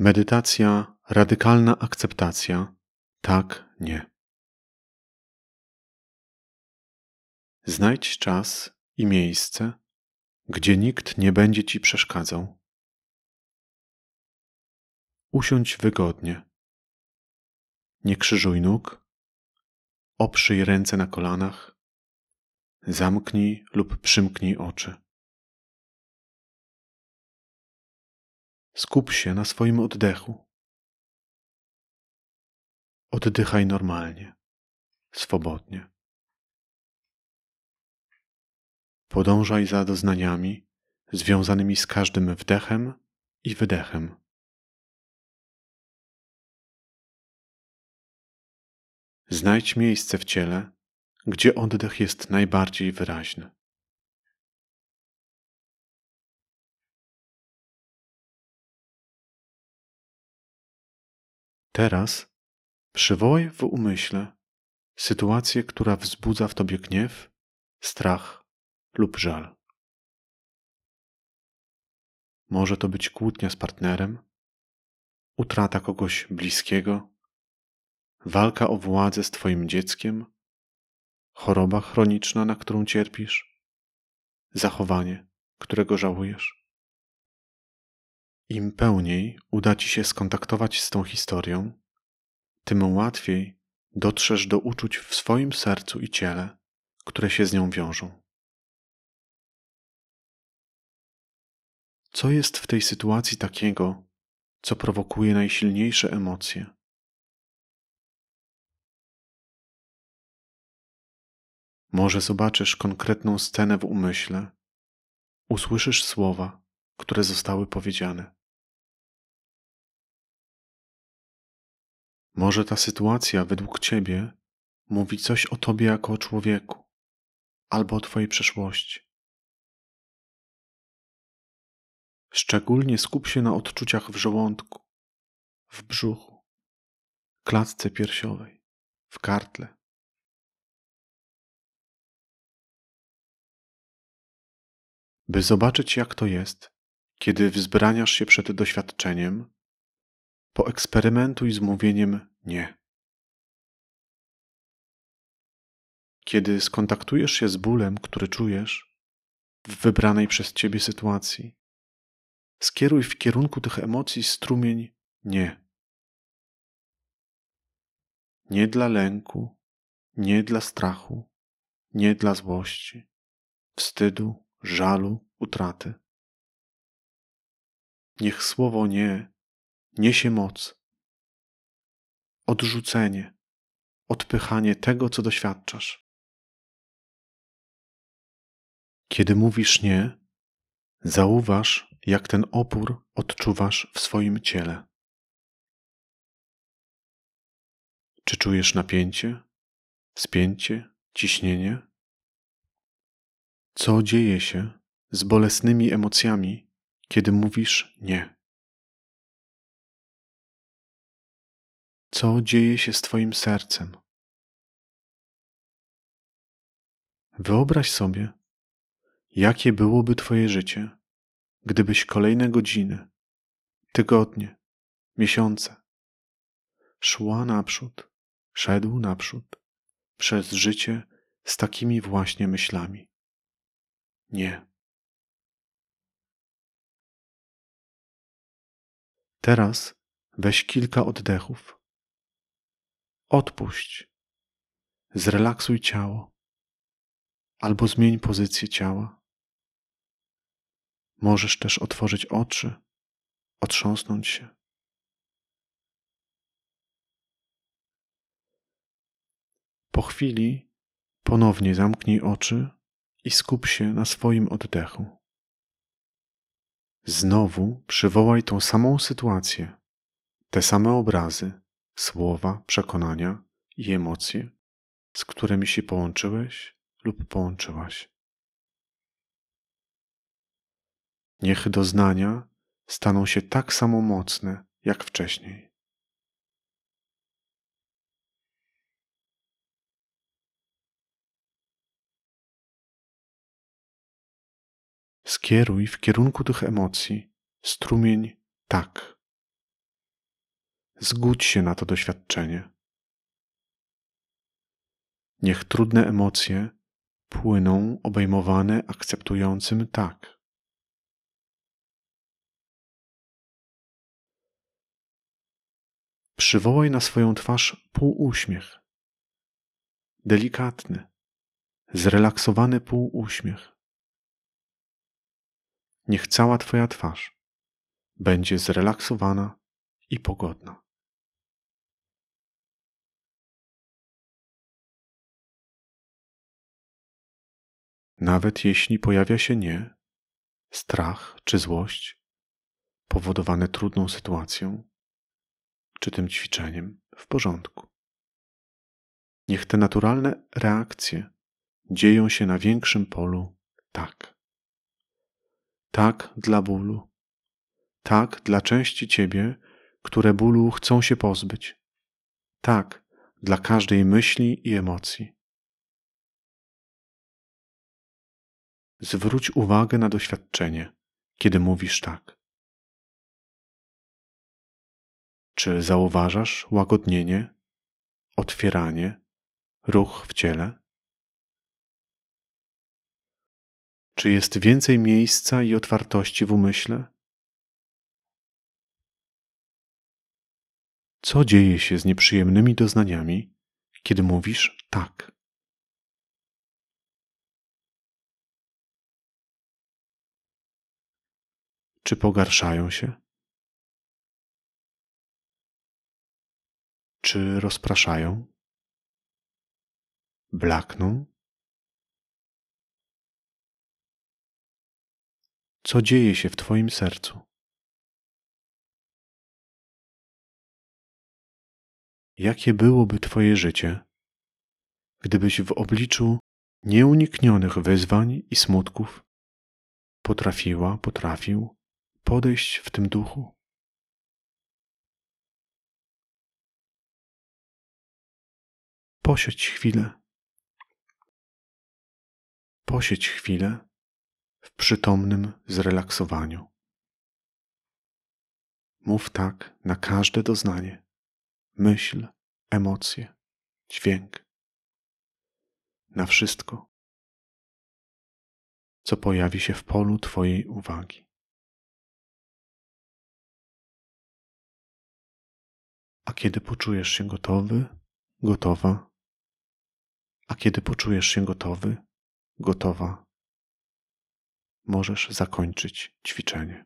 Medytacja, radykalna akceptacja. Tak, nie. Znajdź czas i miejsce, gdzie nikt nie będzie ci przeszkadzał. Usiądź wygodnie. Nie krzyżuj nóg, oprzyj ręce na kolanach, zamknij lub przymknij oczy. Skup się na swoim oddechu. Oddychaj normalnie, swobodnie. Podążaj za doznaniami związanymi z każdym wdechem i wydechem. Znajdź miejsce w ciele, gdzie oddech jest najbardziej wyraźny. Teraz przywołaj w umyśle sytuację, która wzbudza w tobie gniew, strach lub żal. Może to być kłótnia z partnerem, utrata kogoś bliskiego, walka o władzę z Twoim dzieckiem, choroba chroniczna, na którą cierpisz, zachowanie, którego żałujesz. Im pełniej uda Ci się skontaktować z tą historią, tym łatwiej dotrzesz do uczuć w swoim sercu i ciele, które się z nią wiążą. Co jest w tej sytuacji takiego, co prowokuje najsilniejsze emocje? Może zobaczysz konkretną scenę w umyśle, usłyszysz słowa, które zostały powiedziane. Może ta sytuacja według ciebie mówi coś o tobie jako o człowieku albo o twojej przeszłości. Szczególnie skup się na odczuciach w żołądku, w brzuchu, klatce piersiowej, w kartle. By zobaczyć, jak to jest, kiedy wzbraniasz się przed doświadczeniem, poeksperymentuj z mówieniem nie. Kiedy skontaktujesz się z bólem, który czujesz w wybranej przez ciebie sytuacji, skieruj w kierunku tych emocji strumień nie. Nie dla lęku, nie dla strachu, nie dla złości, wstydu, żalu, utraty. Niech słowo nie niesie moc, odrzucenie, odpychanie tego, co doświadczasz. Kiedy mówisz nie, zauważ, jak ten opór odczuwasz w swoim ciele. Czy czujesz napięcie, spięcie, ciśnienie? Co dzieje się z bolesnymi emocjami, kiedy mówisz nie? Co dzieje się z Twoim sercem? Wyobraź sobie, jakie byłoby Twoje życie, gdybyś kolejne godziny, tygodnie, miesiące szła naprzód, szedł naprzód przez życie z takimi właśnie myślami. Nie. Teraz weź kilka oddechów Odpuść. Zrelaksuj ciało. Albo zmień pozycję ciała. Możesz też otworzyć oczy, otrząsnąć się. Po chwili ponownie zamknij oczy i skup się na swoim oddechu. Znowu przywołaj tą samą sytuację, te same obrazy, słowa, przekonania i emocje, z którymi się połączyłeś lub połączyłaś. Niech doznania staną się tak samo mocne jak wcześniej. Skieruj w kierunku tych emocji strumień tak Zgódź się na to doświadczenie. Niech trudne emocje płyną obejmowane akceptującym tak. Przywołaj na swoją twarz półuśmiech. Delikatny, zrelaksowany półuśmiech. Niech cała Twoja twarz będzie zrelaksowana i pogodna. Nawet jeśli pojawia się nie, strach czy złość powodowane trudną sytuacją czy tym ćwiczeniem w porządku. Niech te naturalne reakcje dzieją się na większym polu tak. Tak dla bólu, tak dla części ciebie, które bólu chcą się pozbyć, tak dla każdej myśli i emocji. Zwróć uwagę na doświadczenie, kiedy mówisz tak. Czy zauważasz łagodnienie, otwieranie, ruch w ciele? Czy jest więcej miejsca i otwartości w umyśle? Co dzieje się z nieprzyjemnymi doznaniami, kiedy mówisz tak? Czy pogarszają się? Czy rozpraszają? Blakną? Co dzieje się w Twoim sercu? Jakie byłoby Twoje życie, gdybyś w obliczu nieuniknionych wyzwań i smutków potrafiła, potrafił podejść w tym duchu? Posiedź chwilę. Posiedź chwilę w przytomnym zrelaksowaniu. Mów tak na każde doznanie, myśl, emocje, dźwięk, na wszystko, co pojawi się w polu Twojej uwagi. Kiedy poczujesz się gotowy, gotowa, a kiedy poczujesz się gotowy, gotowa, możesz zakończyć ćwiczenie.